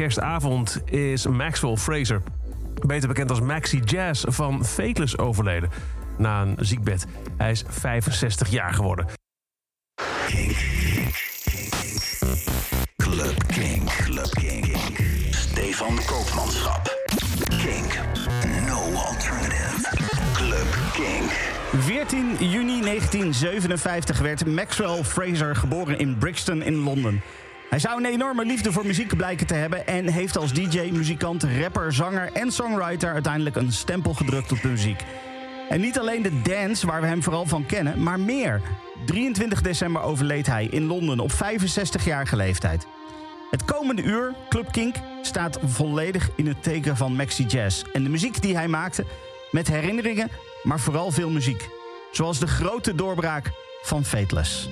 kerstavond is Maxwell Fraser, beter bekend als Maxi Jazz, van Fateless overleden. Na een ziekbed. Hij is 65 jaar geworden. Club King. Club King. Stefan Koopmanschap. King. No alternative. Club King. 14 juni 1957 werd Maxwell Fraser geboren in Brixton in Londen. Hij zou een enorme liefde voor muziek blijken te hebben en heeft als DJ, muzikant, rapper, zanger en songwriter uiteindelijk een stempel gedrukt op de muziek. En niet alleen de dance, waar we hem vooral van kennen, maar meer. 23 december overleed hij in Londen op 65-jarige leeftijd. Het komende uur, Club Kink, staat volledig in het teken van Maxi Jazz. En de muziek die hij maakte, met herinneringen, maar vooral veel muziek. Zoals de grote doorbraak van Fateless.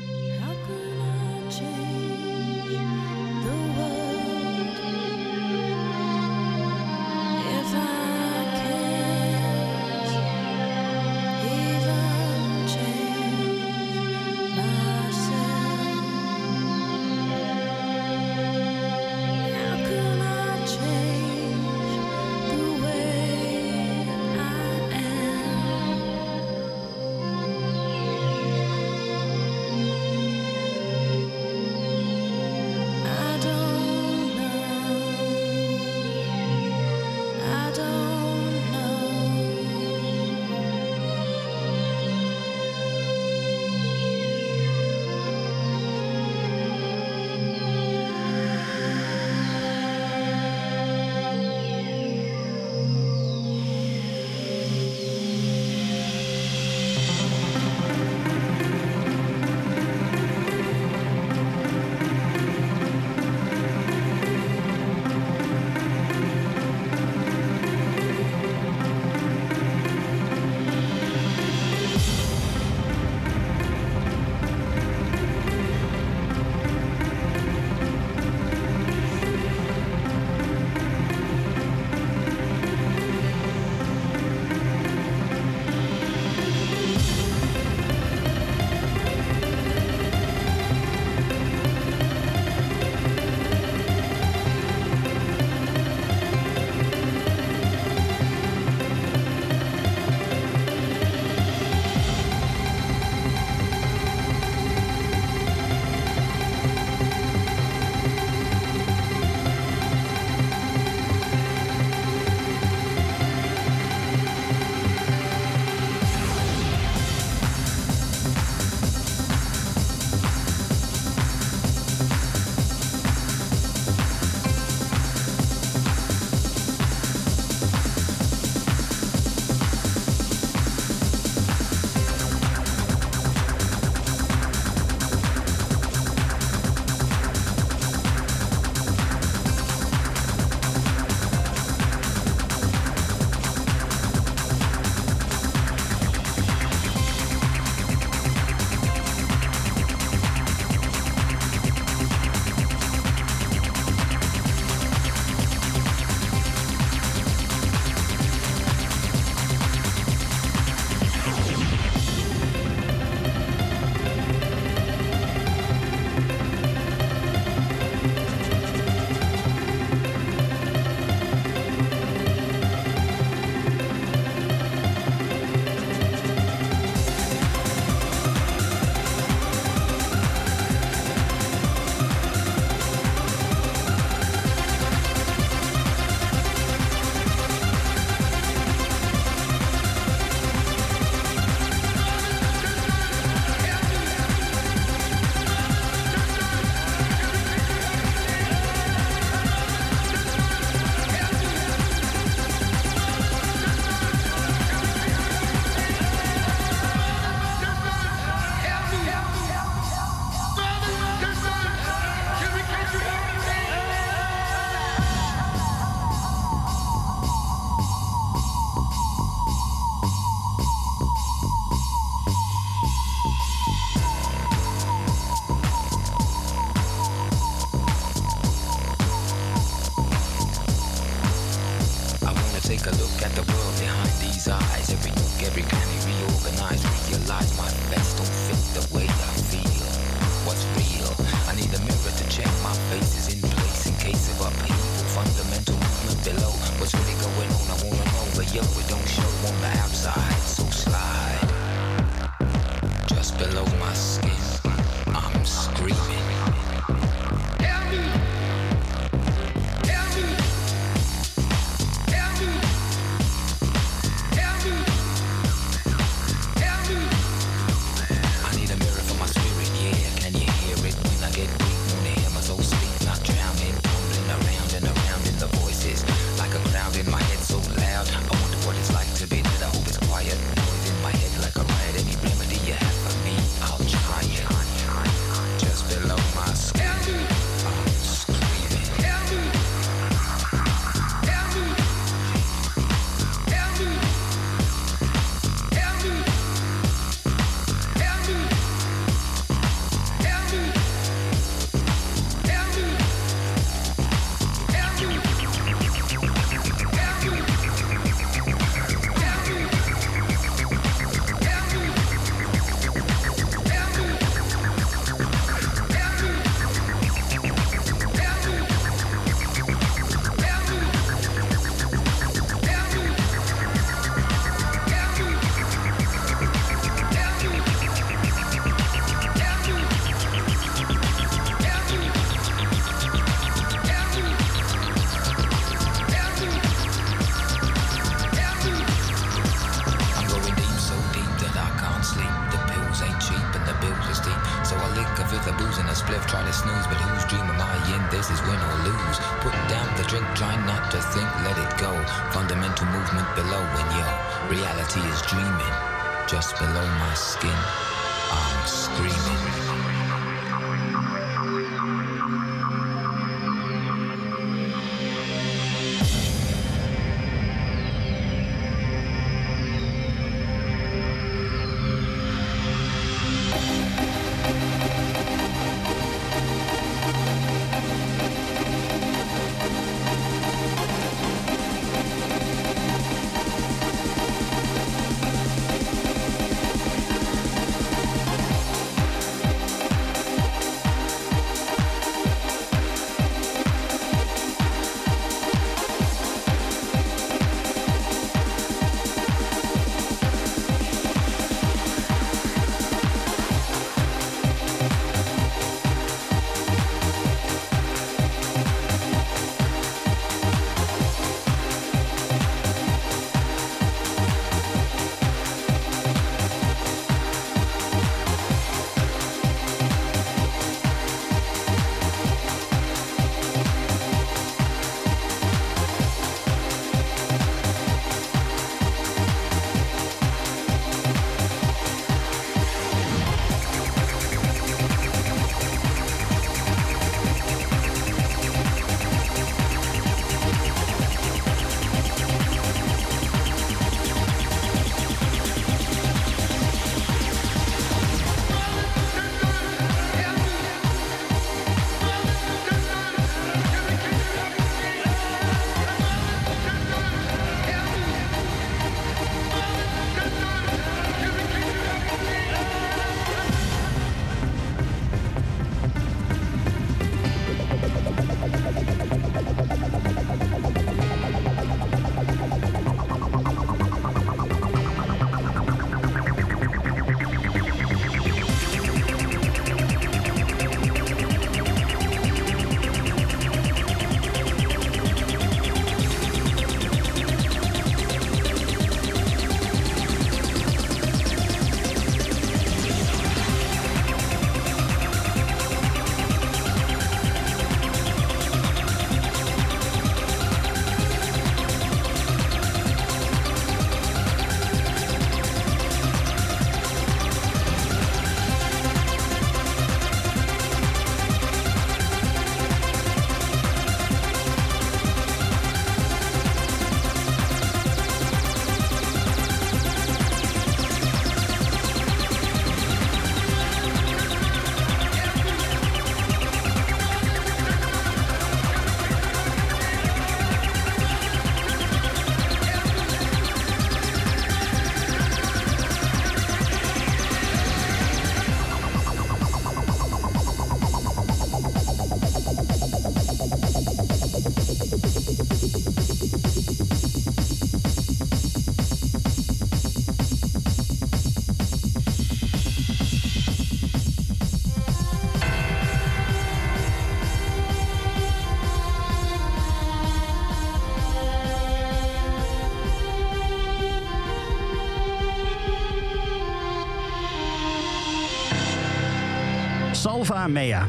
Salva Mea.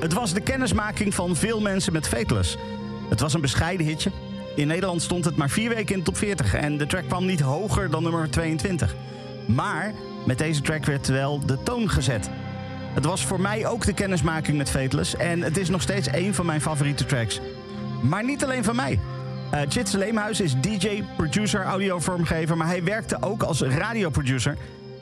Het was de kennismaking van veel mensen met Fateless. Het was een bescheiden hitje. In Nederland stond het maar vier weken in de top 40 en de track kwam niet hoger dan nummer 22. Maar met deze track werd wel de toon gezet. Het was voor mij ook de kennismaking met Fateless en het is nog steeds een van mijn favoriete tracks. Maar niet alleen van mij. Chits Leemhuis is DJ, producer, audiovormgever, maar hij werkte ook als radioproducer.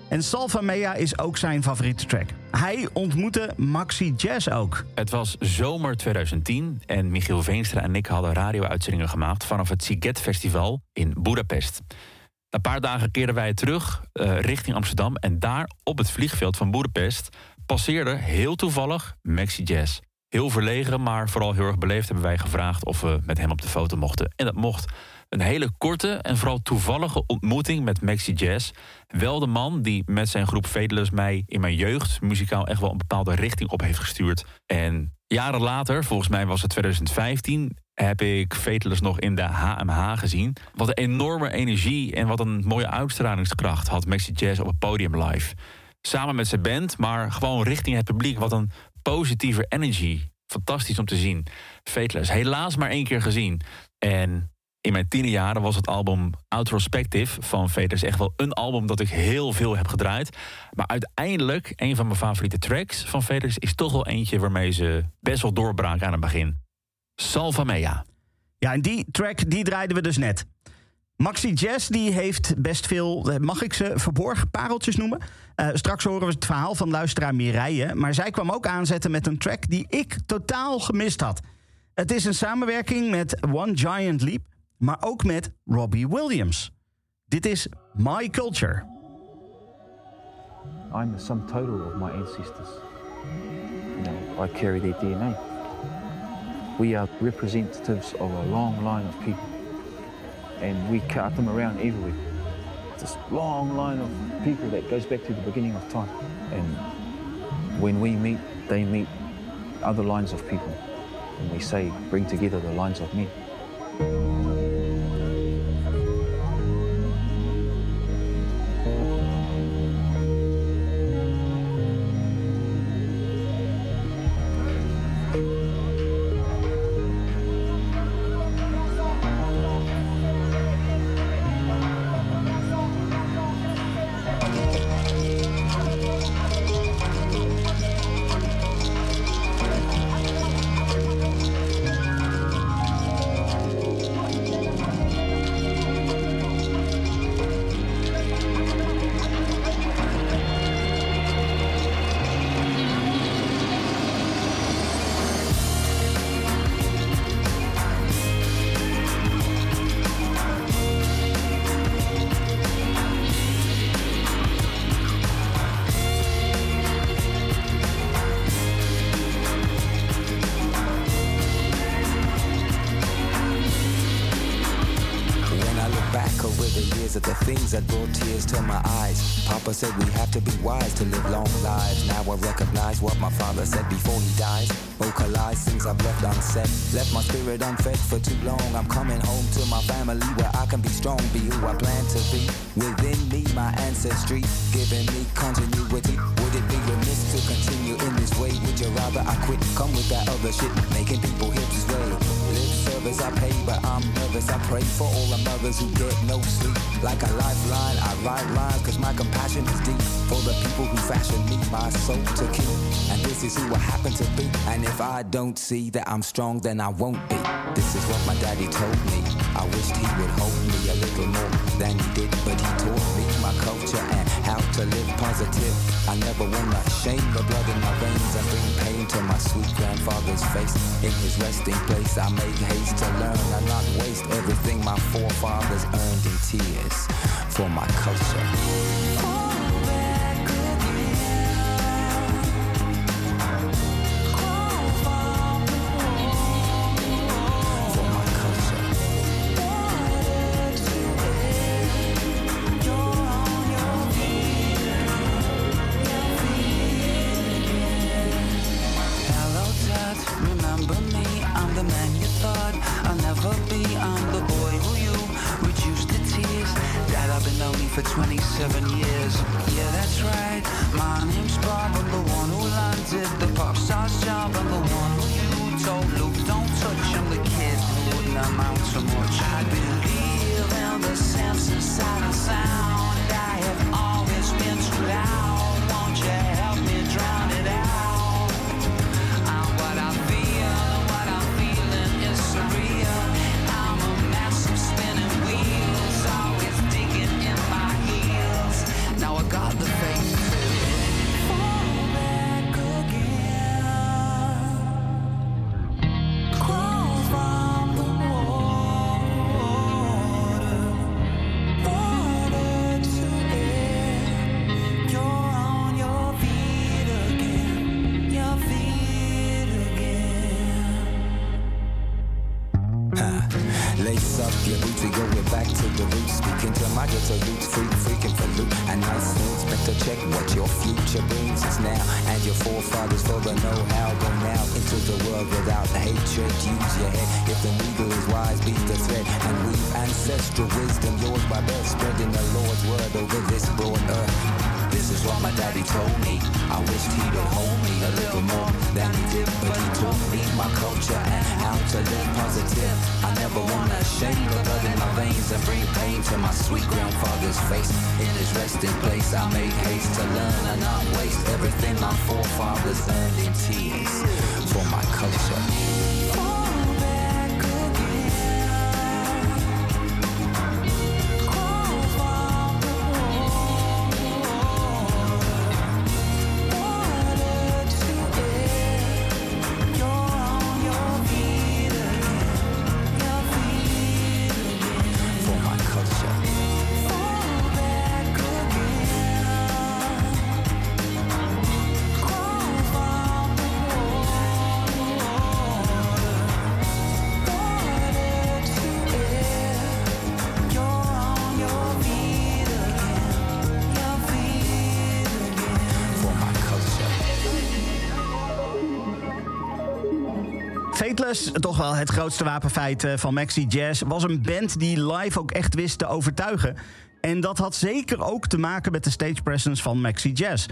En Salva Mea is ook zijn favoriete track. Hij ontmoette Maxi Jazz ook. Het was zomer 2010 en Michiel Veenstra en ik hadden radio-uitzendingen gemaakt vanaf het Siget Festival in Budapest. Een paar dagen keerden wij terug eh, richting Amsterdam en daar op het vliegveld van Budapest passeerde heel toevallig Maxi Jazz. Heel verlegen, maar vooral heel erg beleefd hebben wij gevraagd of we met hem op de foto mochten. En dat mocht. Een hele korte en vooral toevallige ontmoeting met Maxi Jazz. Wel de man die met zijn groep Fateless mij in mijn jeugd muzikaal echt wel een bepaalde richting op heeft gestuurd. En jaren later, volgens mij was het 2015, heb ik Fateless nog in de HMH gezien. Wat een enorme energie en wat een mooie uitstralingskracht had Maxi Jazz op het podium live. Samen met zijn band, maar gewoon richting het publiek. Wat een positieve energy. Fantastisch om te zien. Fateless, helaas maar één keer gezien. En in mijn tienerjaren was het album Outrospective van Fateless echt wel een album dat ik heel veel heb gedraaid. Maar uiteindelijk, een van mijn favoriete tracks van Fateless is toch wel eentje waarmee ze best wel doorbraken aan het begin. Salva Mea. Ja, en die track die draaiden we dus net. Maxi Jazz die heeft best veel, eh, mag ik ze verborgen pareltjes noemen? Eh, straks horen we het verhaal van luisteraar Mireille. Maar zij kwam ook aanzetten met een track die ik totaal gemist had. Het is een samenwerking met One Giant Leap, maar ook met Robbie Williams. Dit is My Culture. I'm the sum total of my ancestors. You know, I carry their DNA. We are representatives of a long line of people, and we cut them around everywhere. This long line of people that goes back to the beginning of time, and when we meet, they meet other lines of people, and we say, bring together the lines of men. The who get no sleep. Like a lifeline, I write rhymes cause my compassion is deep. For the people who fashion me, my soul to keep. And this is who I happen to be. And if I don't see that I'm strong, then I won't be. This is what my daddy told me. I wished he would hold me a little more than he did, but he taught me my culture to live positive. I never wanna shame the blood in my veins I bring pain to my sweet grandfather's face. In his resting place, I make haste to learn and not waste everything my forefathers earned in tears for my culture. Toch wel het grootste wapenfeit eh, van Maxi Jazz, was een band die live ook echt wist te overtuigen. En dat had zeker ook te maken met de stage presence van Maxi Jazz.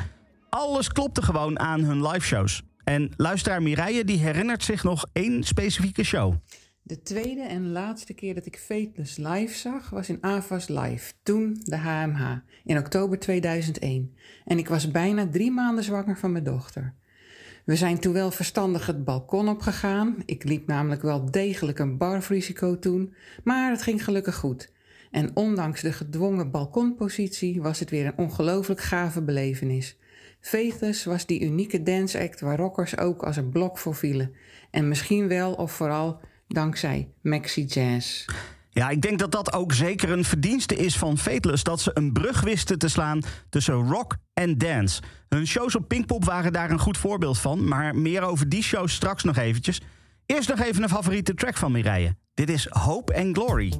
Alles klopte gewoon aan hun live shows. En luisteraar Mireille die herinnert zich nog één specifieke show. De tweede en laatste keer dat ik Fateless live zag was in AVAS Live, toen de HMH, in oktober 2001. En ik was bijna drie maanden zwanger van mijn dochter. We zijn toen wel verstandig het balkon opgegaan. Ik liep namelijk wel degelijk een barfrisico toen, maar het ging gelukkig goed. En ondanks de gedwongen balkonpositie was het weer een ongelooflijk gave belevenis. Fateless was die unieke dance act waar rockers ook als een blok voor vielen. En misschien wel of vooral dankzij Maxi Jazz. Ja, ik denk dat dat ook zeker een verdienste is van Fateless. Dat ze een brug wisten te slaan tussen rock en dance. Hun shows op Pinkpop waren daar een goed voorbeeld van. Maar meer over die shows straks nog eventjes. Eerst nog even een favoriete track van Mireille. Dit is Hope and Glory.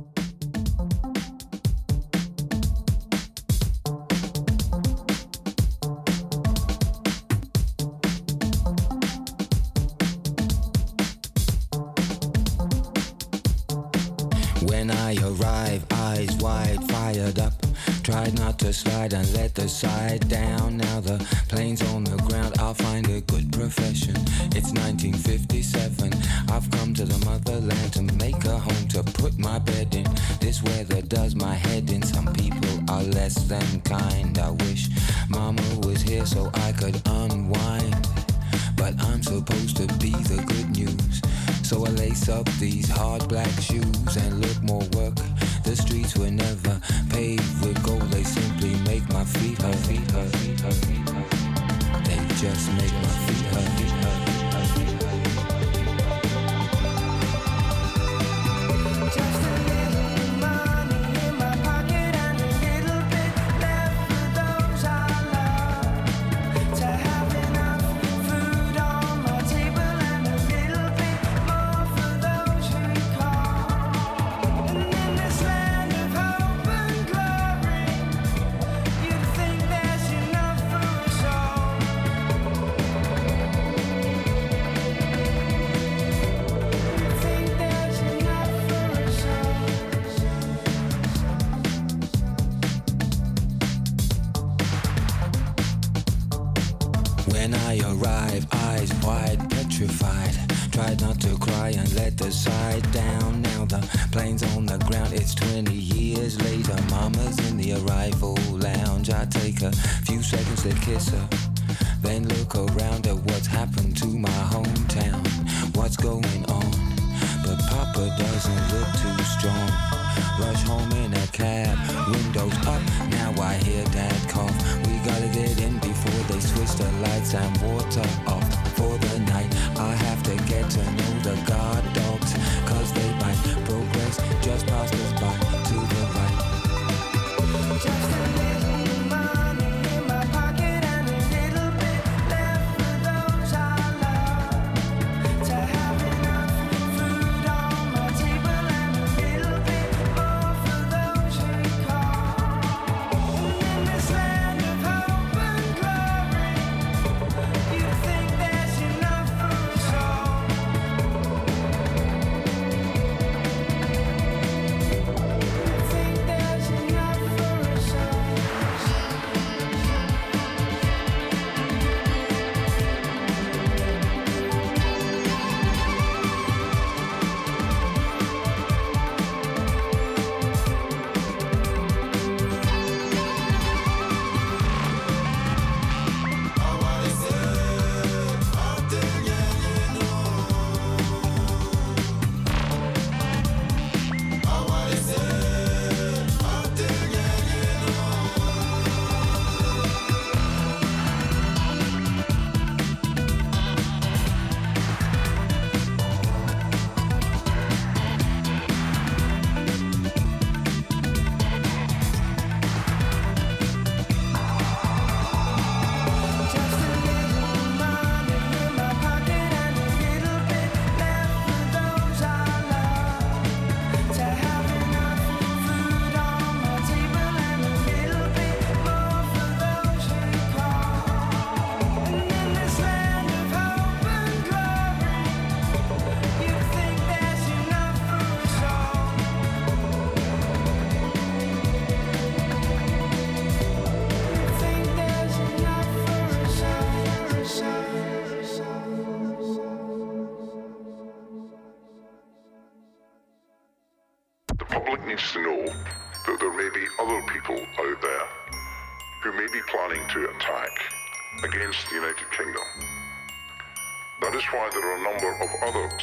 To slide and let the side down. Now the plane's on the ground, I'll find a good profession. It's 1957. I've come to the motherland to make a home to put my bed in. This weather does my head in. Some people are less than kind. I wish Mama was here so I could unwind. But I'm supposed to be the good news. So I lace up these hard black shoes and look more work. The streets were never paved with gold. They simply make my feet hurt. They just make my feet hurt.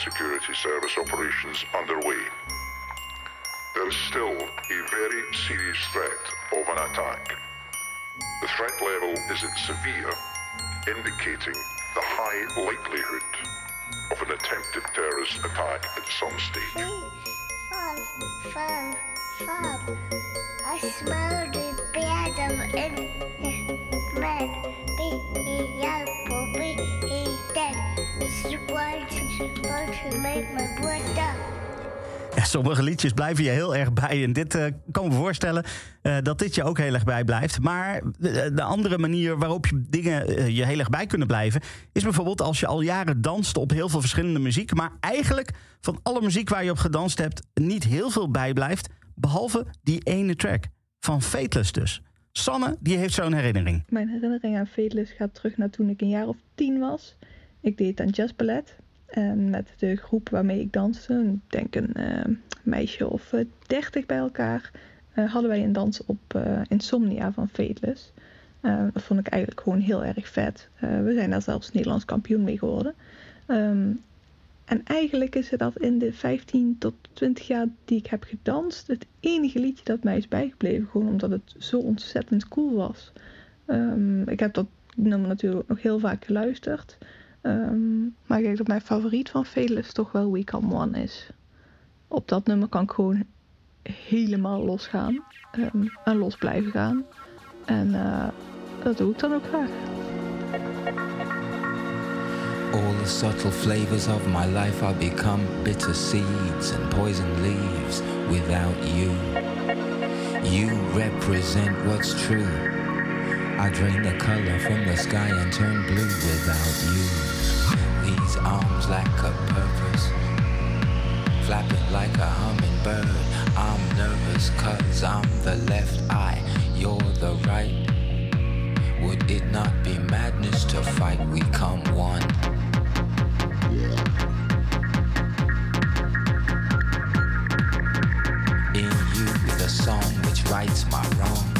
Security service operations underway. There is still a very serious threat of an attack. The threat level is at severe, indicating the high likelihood of an attempted terrorist attack at some stage. Fun, fun, fun. I smell the bottom in man. Be young, be Ja, sommige liedjes blijven je heel erg bij. En dit eh, kan me voorstellen eh, dat dit je ook heel erg bijblijft. Maar de, de andere manier waarop je dingen eh, je heel erg bij kunnen blijven... is bijvoorbeeld als je al jaren danst op heel veel verschillende muziek... maar eigenlijk van alle muziek waar je op gedanst hebt... niet heel veel bijblijft, behalve die ene track. Van Fateless dus. Sanne, die heeft zo'n herinnering. Mijn herinnering aan Fateless gaat terug naar toen ik een jaar of tien was. Ik deed aan jazzballet. En met de groep waarmee ik danste, denk een eh, meisje of eh, dertig bij elkaar, eh, hadden wij een dans op eh, Insomnia van Fateless. Eh, dat vond ik eigenlijk gewoon heel erg vet. Eh, we zijn daar zelfs Nederlands kampioen mee geworden. Ehm, en eigenlijk is het dat in de 15 tot 20 jaar die ik heb gedanst, het enige liedje dat mij is bijgebleven. Gewoon omdat het zo ontzettend cool was. Ehm, ik heb dat nummer natuurlijk nog heel vaak geluisterd. Ehm, maar ik denk dat mijn favoriet van Fateless toch wel We Come One is. Op dat nummer kan ik gewoon helemaal losgaan. ehm, en los blijven gaan. En eh, dat doe ik dan ook graag. All the subtle flavors of my life are become bitter seeds and poison leaves without you. You represent what's true. I drain the color from the sky and turn blue without you. These arms lack a purpose, flapping like a hummingbird. I'm nervous cause I'm the left eye, you're the right. Would it not be madness to fight? We come one. In you, the song which rights my wrong.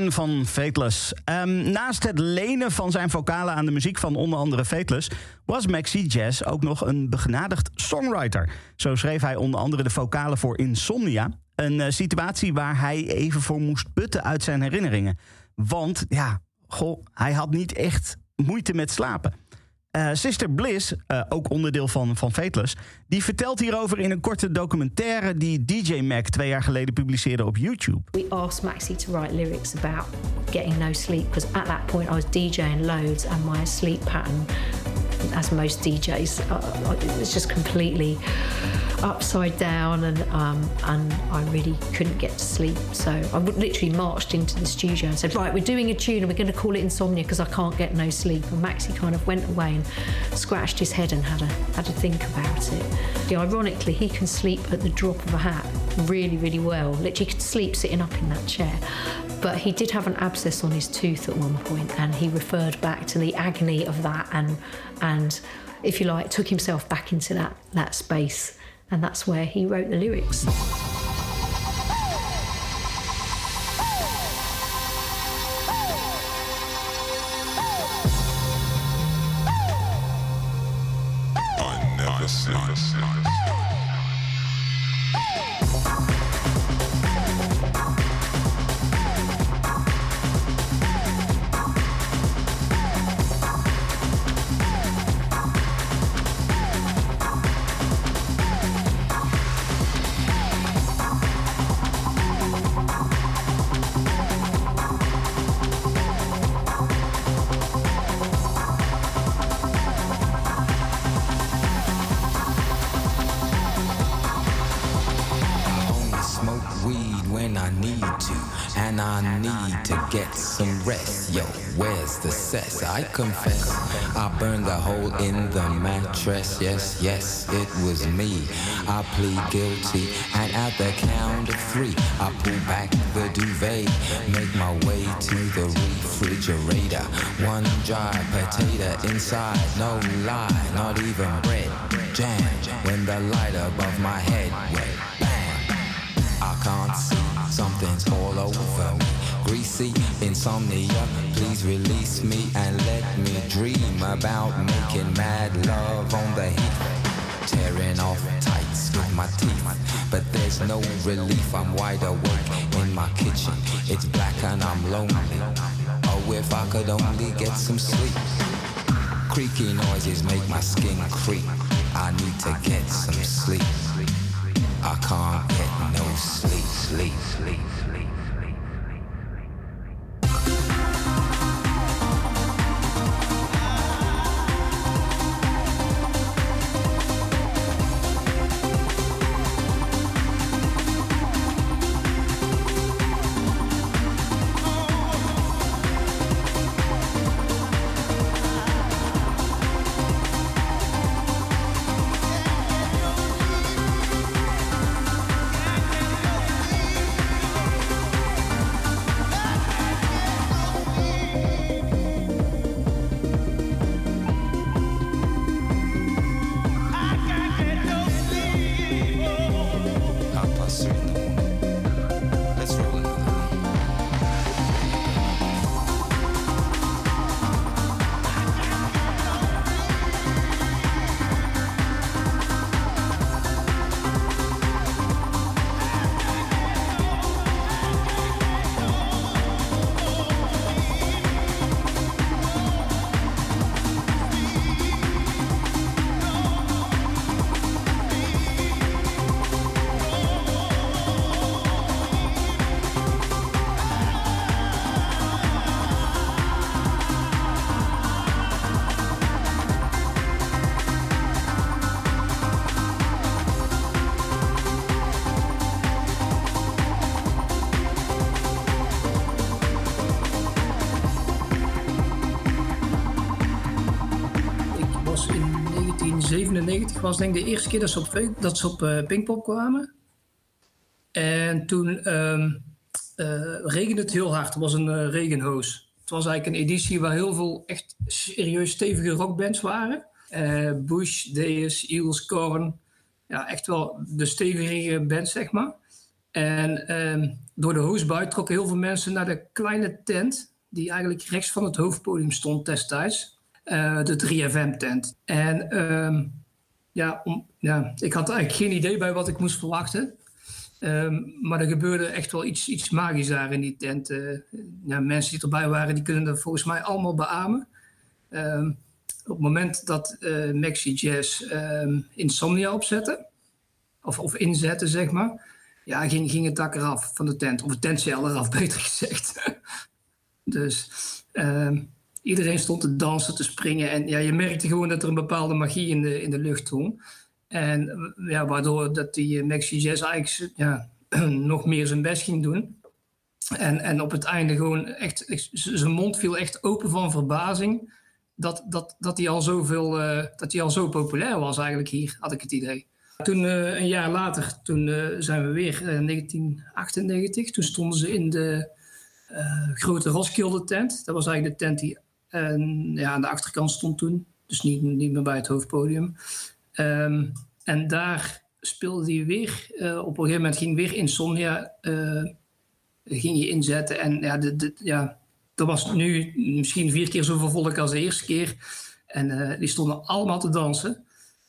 Van Fateless. Ehm, naast het lenen van zijn vocalen aan de muziek van onder andere Fateless... was Maxi Jazz ook nog een begenadigd songwriter. Zo schreef hij onder andere de vocalen voor Insomnia. Een eh, situatie waar hij even voor moest putten uit zijn herinneringen. Want ja, goh, hij had niet echt moeite met slapen. Eh, Sister Bliss, eh, ook onderdeel van, van Fateless... die vertelt hierover in een korte documentaire... die DJ Mac twee jaar geleden publiceerde op YouTube. We asked Maxi to write lyrics about getting no sleep because at that point I was DJing loads and my sleep pattern, as most DJs, uh, uh, it was just completely upside down and um, and I really couldn't get to sleep. So I would- literally marched into the studio and said, right, we're doing a tune and we're going to call it Insomnia because I can't get no sleep. And Maxi kind of went away and scratched his head and had a had to think about it. Yeah, ironically, he can sleep at the drop of a hat really, really well. Literally, could sleep sitting up in that chair. But he did have an abscess on his tooth at one point, and he referred back to the agony of that, and and if you like, took himself back into that that space, and that's where he wrote the lyrics. Confess, I burned a hole in the mattress. Yes, yes, it was me. I plead guilty, and at the count of three, I pull back the duvet, make my way to the refrigerator. One dry potato inside, no lie, not even bread. Jam when the light above my head went bang. I can't see, something's all over me. Greasy insomnia, please release me and let me dream about making mad love on the heat. Tearing off tights with my teeth, but there's no relief. I'm wide awake in my kitchen. It's black and I'm lonely. Oh, if I could only get some sleep. Creaky noises make my skin creep. I need to get some sleep. I can't get no sleep, sleep, sleep, 1997, was denk ik de eerste keer dat ze op, dat ze op eh, Pinkpop kwamen. En toen ehm, eh, regende het heel hard. Het was een eh, regenhoos. Het was eigenlijk een editie waar heel veel echt serieus stevige rockbands waren. Bush, Deus, Eagles, Korn. Ja, echt wel de stevige bands, zeg maar. En ehm, door de hoosbui trokken heel veel mensen naar de kleine tent... die eigenlijk rechts van het hoofdpodium stond destijds. De 3FM-tent. En ehm, ja, om, ja, ik had eigenlijk geen idee bij wat ik moest verwachten. Ehm, maar er gebeurde echt wel iets, iets magisch daar in die tent. Eh, mensen die erbij waren, die kunnen dat volgens mij allemaal beamen. Ehm, op het moment dat eh Maxi Jazz ehm, Insomnia opzette, of, of zeg maar, ja, ging, het dak eraf van de tent. Of de tentcel eraf, beter gezegd. dus iedereen stond te dansen, te springen. En ja, je merkte gewoon dat er een bepaalde magie in de, in de lucht hing. En ja, waardoor dat die eh, Maxi Jazz eigenlijk ja, nog meer zijn best ging doen. En, en op het einde gewoon echt, zijn mond viel echt open van verbazing. Dat, dat, dat, hij al zoveel, eh, dat hij al zo populair was eigenlijk hier, had ik het idee. Toen eh, een jaar later, toen zijn we weer, eh, 1998, toen stonden ze in de grote Roskilde tent. Dat was eigenlijk de tent die eh, ja, aan de achterkant stond toen. Dus niet, niet meer bij het hoofdpodium. Ehm, en daar speelde hij weer. eh, op een gegeven moment ging weer Insomnia eh, ging je inzetten. En ja, de, ja, was nu misschien vier keer zoveel volk als de eerste keer. En eh, die stonden allemaal te dansen.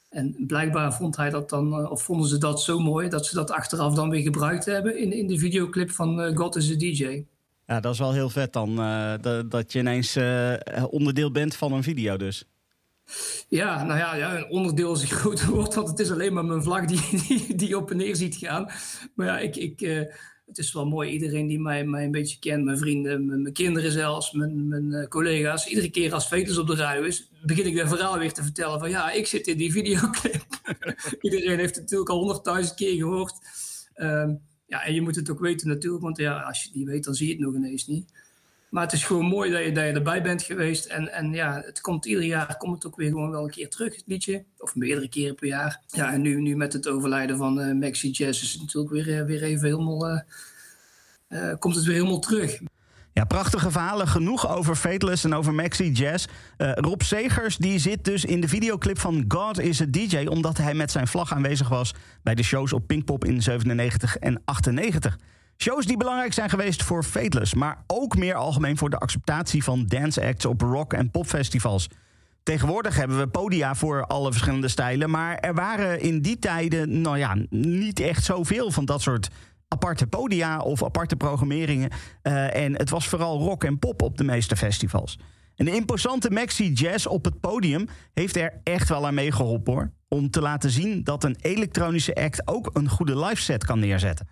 En blijkbaar vond hij dat dan, of vonden ze dat zo mooi dat ze dat achteraf dan weer gebruikt hebben in, in de videoclip van God is a DJ. Ja, dat is wel heel vet dan. eh, dat, je ineens eh, onderdeel bent van een video dus. Ja, nou ja, ja, een onderdeel is een groot woord, want het is alleen maar mijn vlag die, die, op en neer ziet gaan. Maar ja, ik, ik, eh, het is wel mooi. Iedereen die mij, mij een beetje kent, mijn vrienden, mijn, kinderen zelfs, mijn, mijn collega's. Iedere keer als Vetus op de radio is, begin ik dat verhaal weer te vertellen van ja, ik zit in die videoclip. Iedereen heeft het natuurlijk al honderdduizend keer gehoord. Ehm, ja, en je moet het ook weten natuurlijk, want ja, als je niet weet, dan zie je het nog ineens niet. Maar het is gewoon mooi dat je, dat je erbij bent geweest. En, en ja, het komt ieder jaar komt het ook weer gewoon wel een keer terug, het liedje. Of meerdere keren per jaar. Ja, en nu, nu met het overlijden van eh, Maxi Jazz is het natuurlijk weer, eh, weer even helemaal... eh, komt het weer helemaal terug. Ja, prachtige verhalen genoeg over Fateless en over Maxi Jazz. Eh, Rob Segers die zit dus in de videoclip van God is a DJ... omdat hij met zijn vlag aanwezig was bij de shows op Pinkpop in 97 en 98. Shows die belangrijk zijn geweest voor Fateless... maar ook meer algemeen voor de acceptatie van dance acts op rock- en popfestivals. Tegenwoordig hebben we podia voor alle verschillende stijlen... maar er waren in die tijden nou ja, niet echt zoveel van dat soort aparte podia of aparte programmeringen. Eh, en het was vooral rock en pop op de meeste festivals. En de imposante Maxi Jazz op het podium heeft er echt wel aan meegeholpen hoor. Om te laten zien dat een elektronische act ook een goede live set kan neerzetten.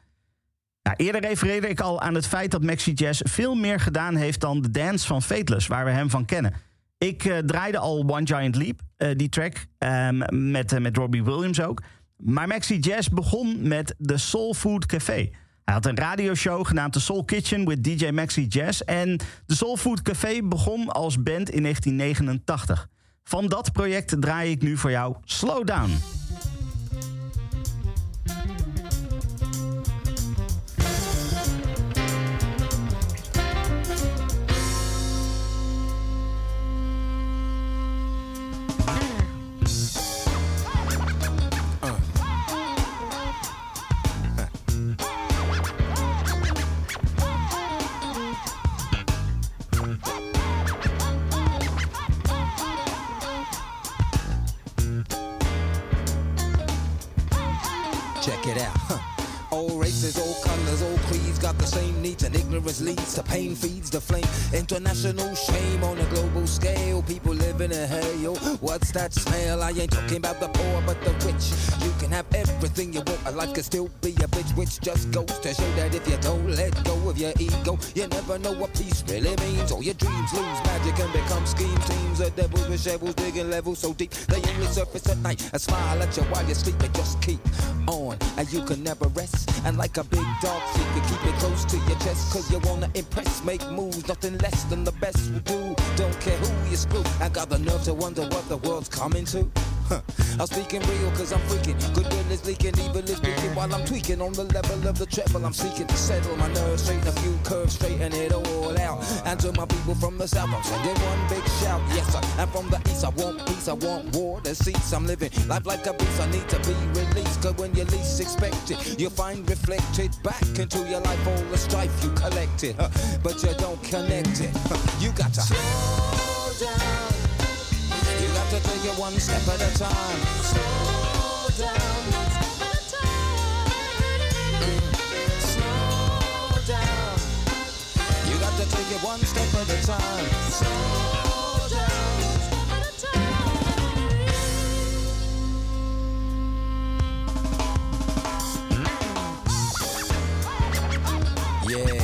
Nou, eerder refereerde ik al aan het feit dat Maxi Jazz veel meer gedaan heeft dan de dance van Fateless, waar we hem van kennen. Ik eh, draaide al One Giant Leap, eh, die track, ehm, met, met Robbie Williams ook. Maar Maxi Jazz begon met de Soul Food Café. Hij had een radioshow genaamd The Soul Kitchen with DJ Maxi Jazz. En de Soul Food Café begon als band in 1989. Van dat project draai ik nu voor jou Slow Down. International shame on a global scale. People hell, yo. What's that smell? I ain't talking about the poor, but the rich. You can have everything you want, a life can still be a bitch, which just goes to show that if you don't let go of your ego, you never know what peace really means. All your dreams lose magic and become scheme teams of devils with shovels digging levels so deep they only surface at night. A smile at you while you sleep and just keep on, and you can never rest. And like a big dog, secret, keep it close to your chest, cause you wanna impress. Make moves, nothing less than the best will do. Don't care who you groove. I got the nerve to wonder what the world's coming to. Huh. I'm speaking real cause I'm freaking. Goodwill is leaking, evil is speaking while I'm tweaking on the level of the treble. I'm seeking to settle my nerves, straighten a few curves, straighten it all out. And to my people from the south, I'm sending one big shout. Yes, sir. And from the east, I want peace, I want war. The seats I'm living, life like a beast. I need to be released. Cause when you least expect it, you'll find reflected back into your life all the strife you collected. Huh. But you don't connect it. You got to slow down. Take it one step at a time. Slow down. Slow down. You got to take it one step at a time. Slow down. Yeah. Check it. Huh.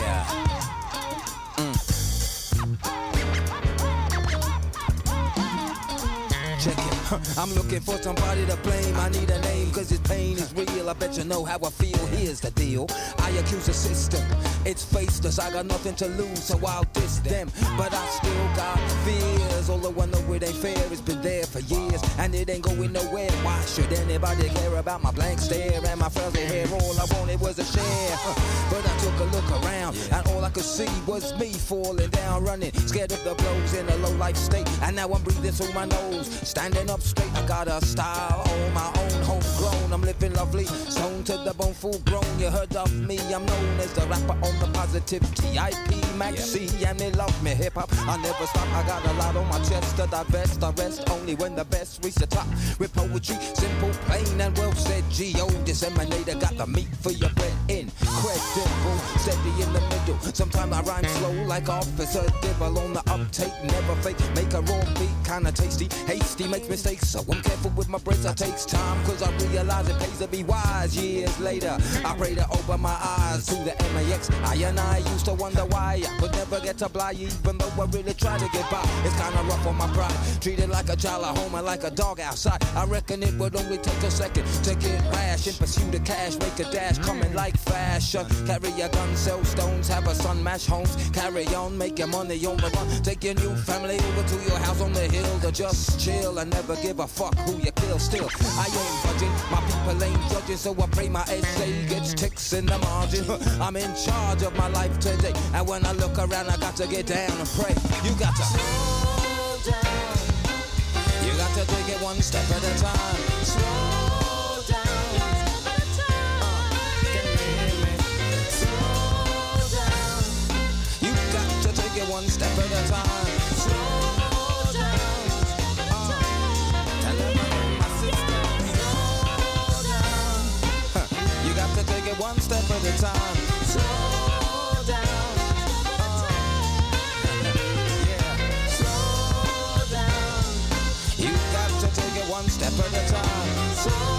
I'm looking for somebody to blame. I need a name cause this pain is real. I bet you know how I feel. Here's the deal. I accuse the system. It's faceless. I got nothing to lose, so I'll diss them. But I still got fears. Although I know it ain't fair, it's been there for years. And it ain't going nowhere. Why should anybody care about my blank stare and my fuzzy hair? All I wanted was a share. But I took a look around, and all I could see was me falling down, running, scared of the blows in a low life state. And now I'm breathing through my nose, standing up straight. I got a style on my own, homegrown. I'm living lovely, stone to the bone, full grown. You heard of me, I'm known as the rapper on the positive TIP Maxi, and they love me. Hip hop, I never stop. I got a lot on my chest to divest. I rest only when the best reach the top. With poetry, simple, plain, and well said. G.O. disseminator got the meat for your bread. Incredible, steady in the middle. Sometimes I rhyme slow like Officer Dibble on the uptake. Never fake, make a raw beat kinda tasty. Hasty makes mistakes, so I'm careful with my breaks. I takes time, cause I realize it pays to be wise. Years later, I pray to open my eyes to the MAX. I and I used to wonder why I could never get to fly, even though I really try to get by. It's kinda rough on my pride. Treated like a child at home and like a dog outside. I reckon it would only take a second to get rash and pursue the cash, make a dash, coming like fashion. Carry a gun, sell stones, have a son, mash homes. Carry on, your money on the run. Take your new family over to your house on the hill to just chill and never give a fuck who you kill. Still, I ain't budging, my people ain't judging, so I pray my essay gets ticks in the margin. I'm in charge of my life today, and when I look around, I got to get down and pray. You got to slow down. You got to take it one step at a time. Slow down. One step at a time. One step at a time. Slow down. Yeah. Slow down. You got to take it one step at a time. Slow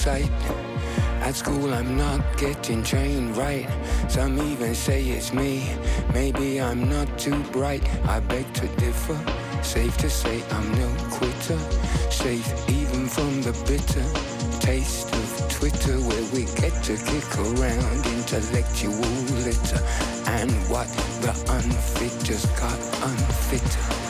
sight. At school, I'm not getting trained right. Some even say it's me. Maybe I'm not too bright. I beg to differ. Safe to say I'm no quitter. Safe even from the bitter taste of Twitter, where we get to kick around intellectual litter. And what the unfit just got unfitter.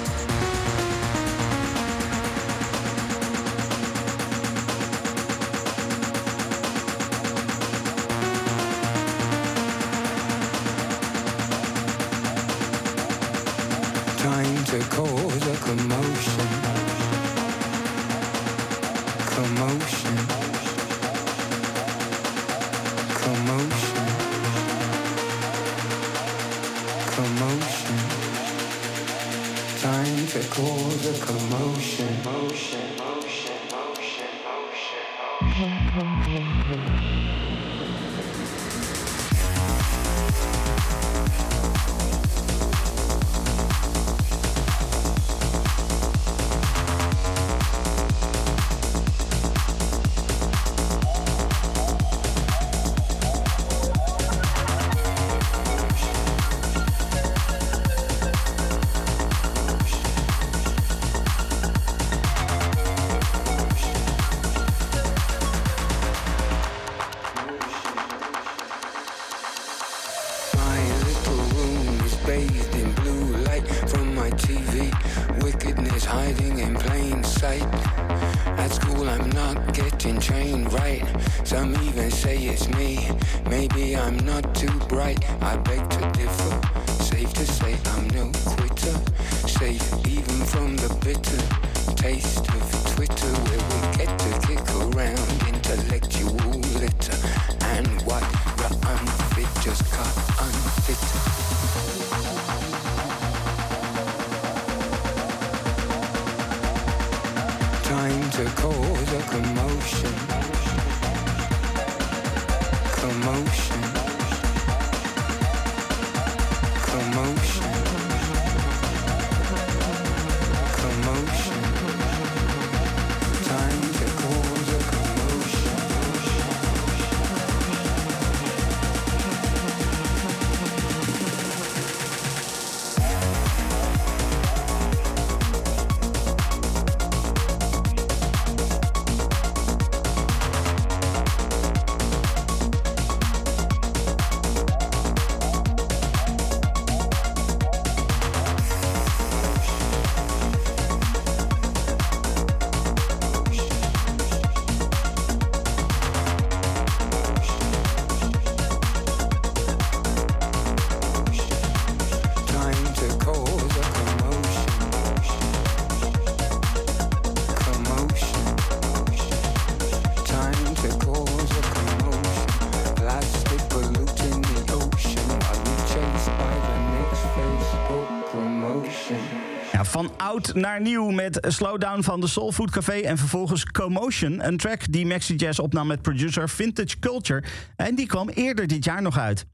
Naar nieuw met Slowdown van de Soul Food Café... en vervolgens Commotion, een track die Maxi Jazz opnam met producer Vintage Culture. En die kwam eerder dit jaar nog uit.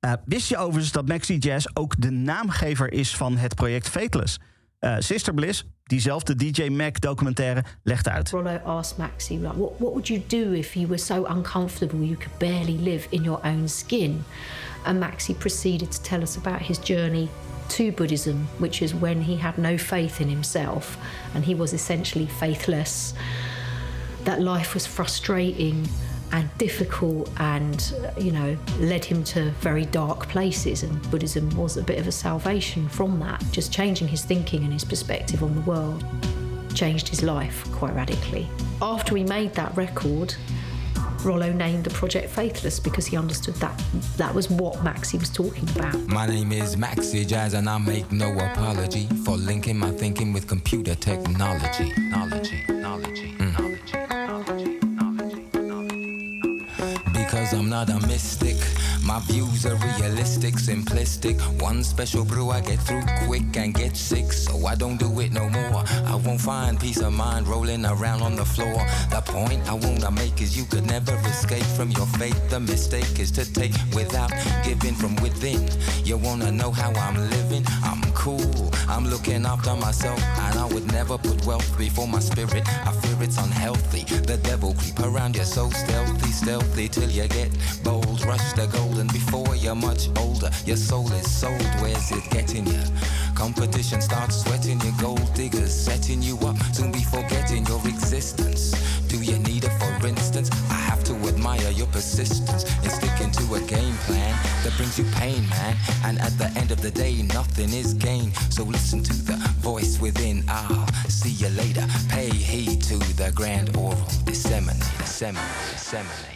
Eh, wist je overigens dat Maxi Jazz ook de naamgever is van het project Fateless? Eh, Sister Bliss, diezelfde DJ Mac documentaire, legt uit. Asked Maxi, what, what would you do if you were so uncomfortable you could barely live in your own skin? And Maxi proceeded to tell us about his journey to Buddhism, which is when he had no faith in himself and he was essentially faithless. That life was frustrating and difficult and, you know, led him to very dark places. And Buddhism was a bit of a salvation from that, just changing his thinking and his perspective on the world changed his life quite radically. After we made that record, Rollo named the project Faithless because he understood that that was what Maxi was talking about. My name is Maxi Jazz, and I make no apology for linking my thinking with computer technology. Knowledge, knowledge, knowledge, Because I'm not a mystic. My views are realistic, simplistic. One special brew I get through quick and get sick, so I don't do it no more. I won't find peace of mind rolling around on the floor. The point I wanna make is you could never escape from your fate. The mistake is to take without giving from within. You wanna know how I'm living? I'm cool. I'm looking after myself, and I would never put wealth before my spirit. I fear it's unhealthy. The devil creep around you so stealthy, stealthy till you get bold. Rush the golden before you're much older. Your soul is sold. Where's it getting you? Competition starts sweating your gold diggers, setting you up, soon be forgetting your existence. Do you need it for instance? I have to admire your persistence in sticking to a game plan that brings you pain, man. And at the end of the day, nothing is gained. So listen to the voice within. I'll see you later. Pay heed to the grand oral. Disseminate, disseminate, disseminate,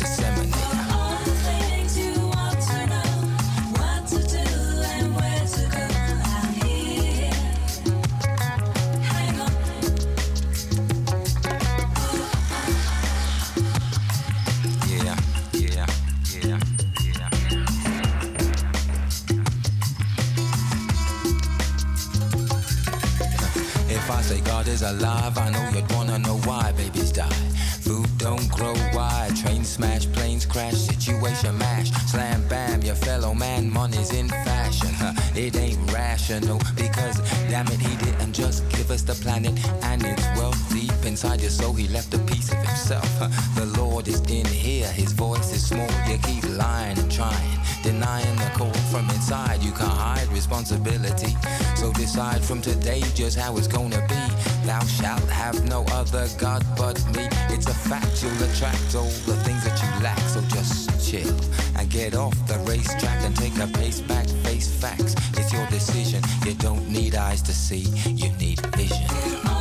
alive, I know you'd wanna know why babies die. Food don't grow wide, train smash, planes crash, situation mash, slam bam, your fellow man, money's in fashion. Huh, It ain't rational because damn it, he didn't just give us the planet and its wealth deep inside your soul. He left a piece of himself. Huh, The Lord is in here, his voice is small. You keep lying and trying, denying the call from inside. You can't hide responsibility. So decide from today just how it's gonna be. Thou shalt have no other God but me. It's a fact you'll attract all the things that you lack. So just chill and get off the racetrack and take a pace back, face facts. It's your decision. You don't need eyes to see, you need vision.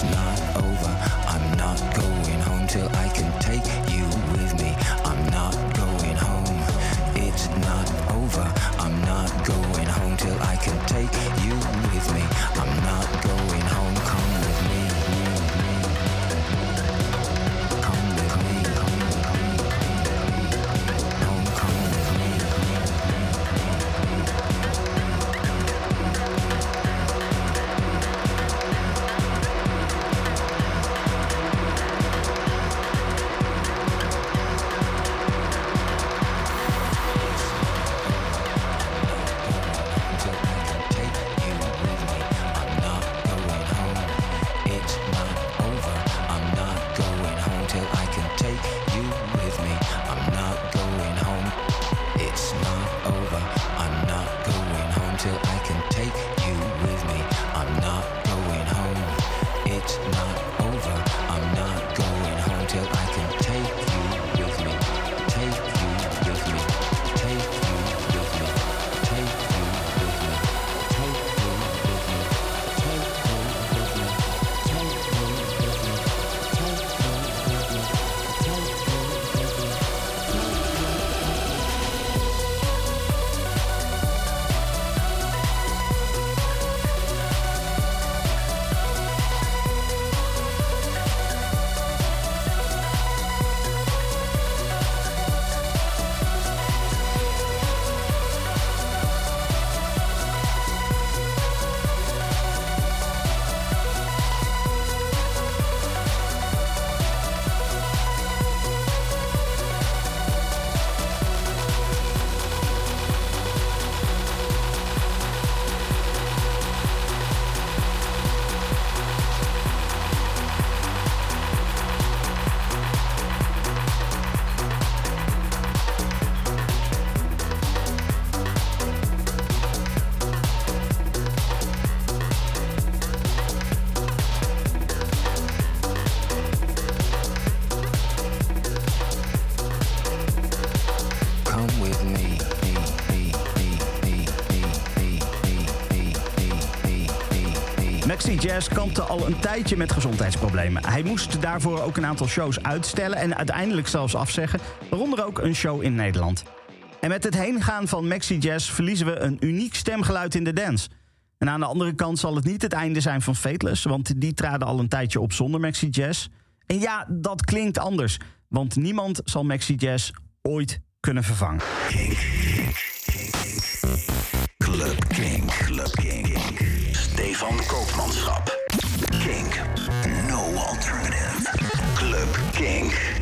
It's not over. I'm not going home till I can take you with me. I'm not going home. It's not over. I'm not going home till I can take kampte al een tijdje met gezondheidsproblemen. Hij moest daarvoor ook een aantal shows uitstellen en uiteindelijk zelfs afzeggen, waaronder ook een show in Nederland. En met het heengaan van Maxi Jazz verliezen we een uniek stemgeluid in de dance. En aan de andere kant zal het niet het einde zijn van Fateless, want die traden al een tijdje op zonder Maxi Jazz. En ja, dat klinkt anders, want niemand zal Maxi Jazz ooit kunnen vervangen. Club King. King. Koopmanschap. King. No alternative. Club King.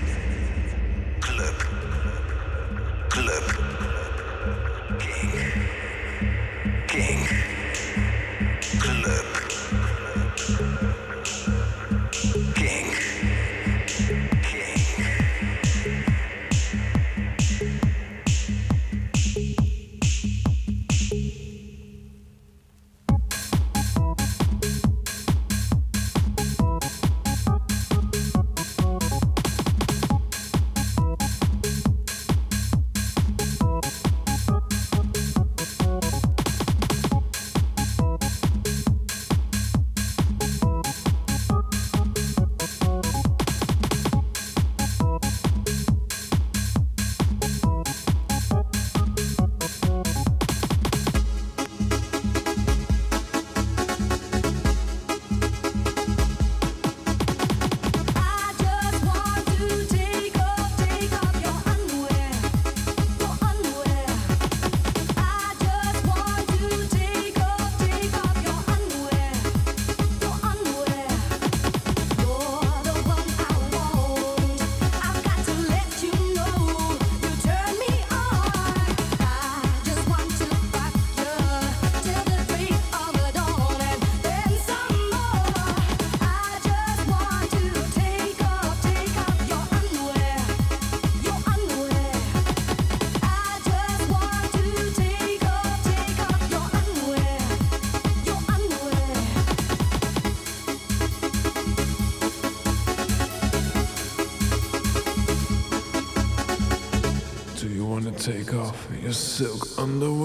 underwater.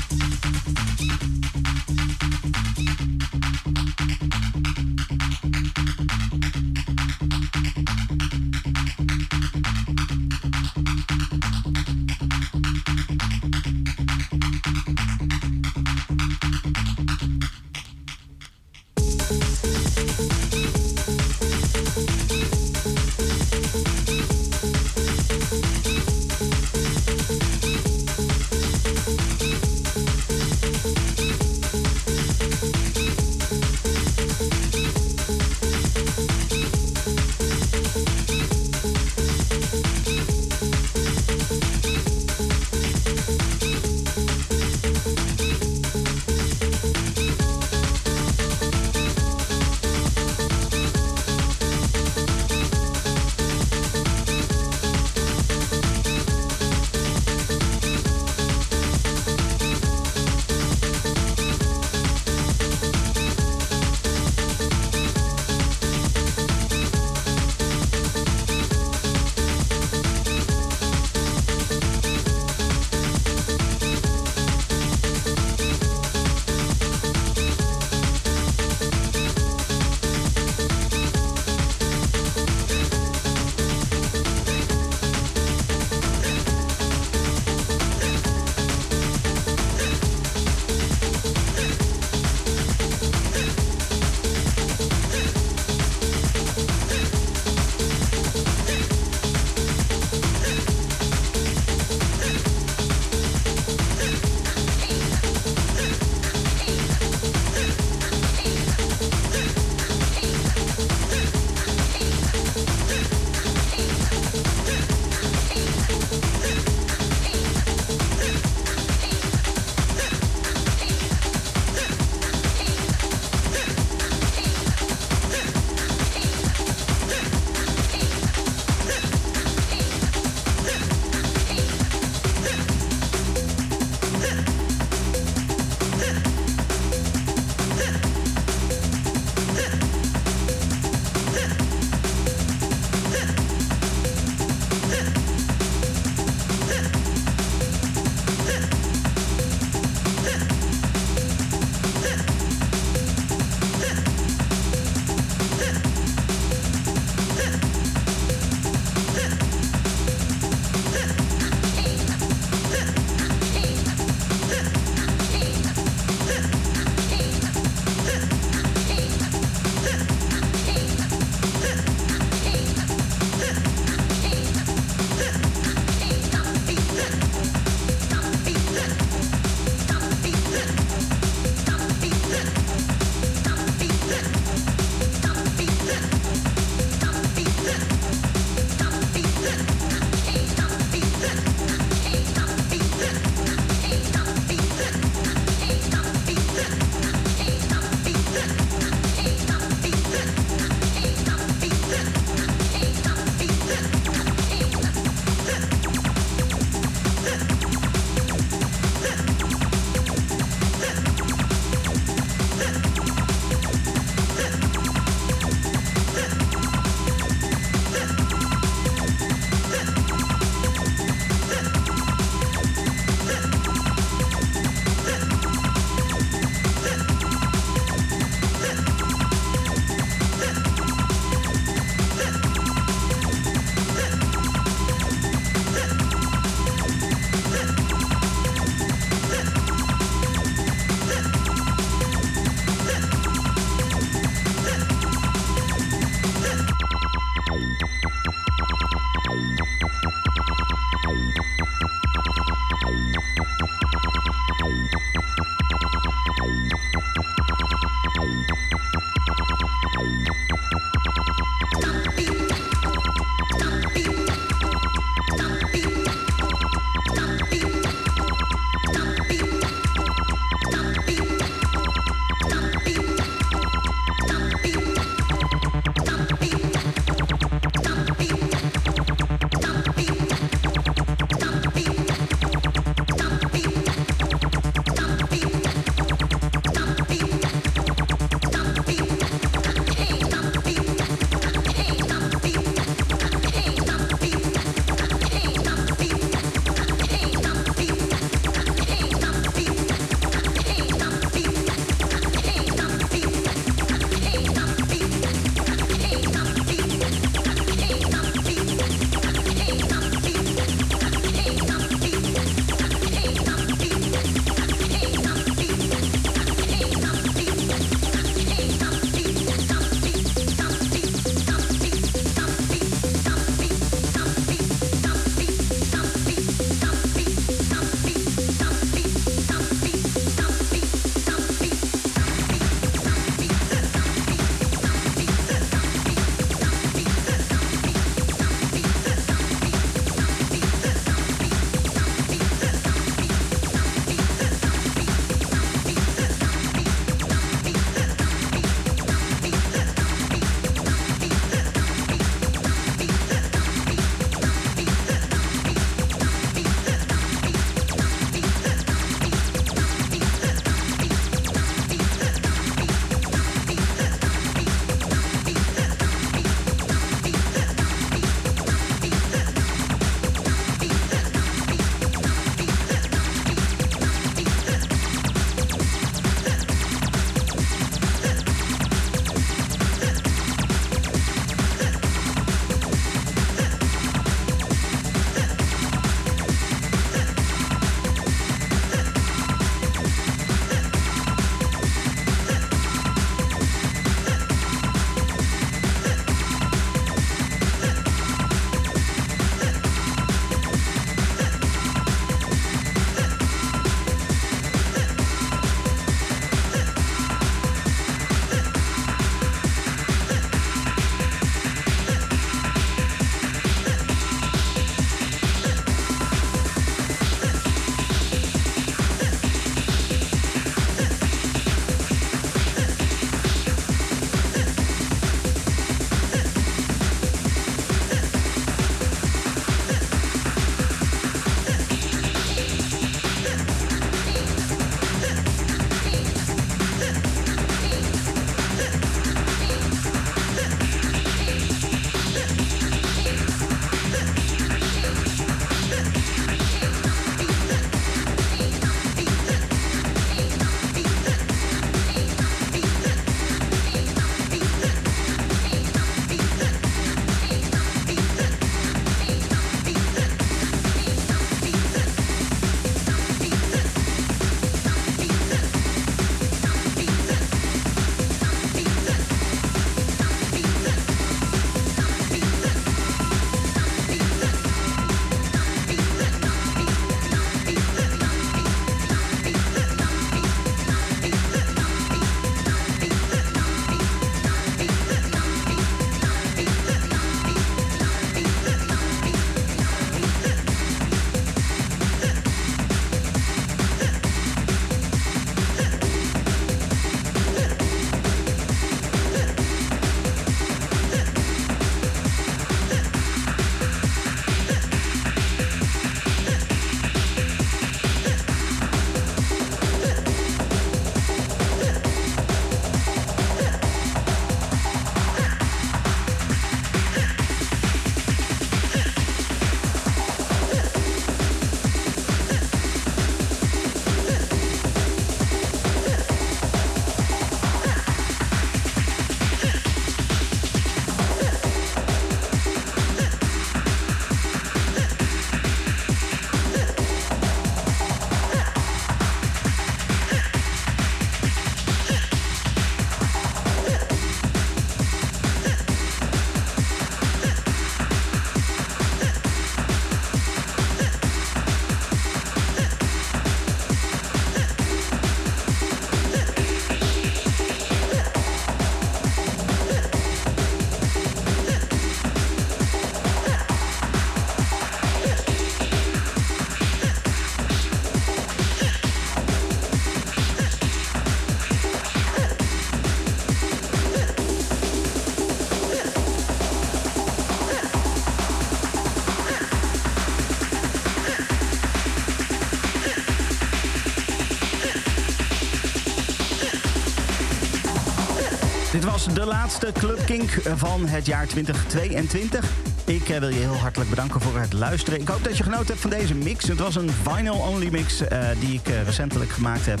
De laatste Club Kink van het jaar 2022. Ik eh, wil je heel hartelijk bedanken voor het luisteren. Ik hoop dat je genoten hebt van deze mix. Het was een vinyl-only mix eh, die ik eh, recentelijk gemaakt heb.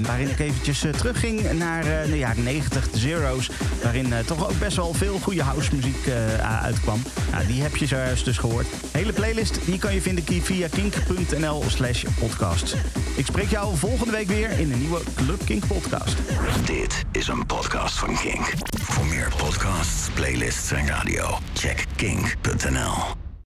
waarin ik eventjes terugging naar de jaren 90, de Zero's. Waarin toch ook best wel veel goede housemuziek uitkwam. Nou, die heb je zojuist dus gehoord. De hele playlist die kan je vinden via kink.nl slash podcast. Ik spreek jou volgende week weer in een nieuwe Club Kink podcast. Dit is een podcast van Kink. Voor meer podcasts, playlists en radio, check kink.nl.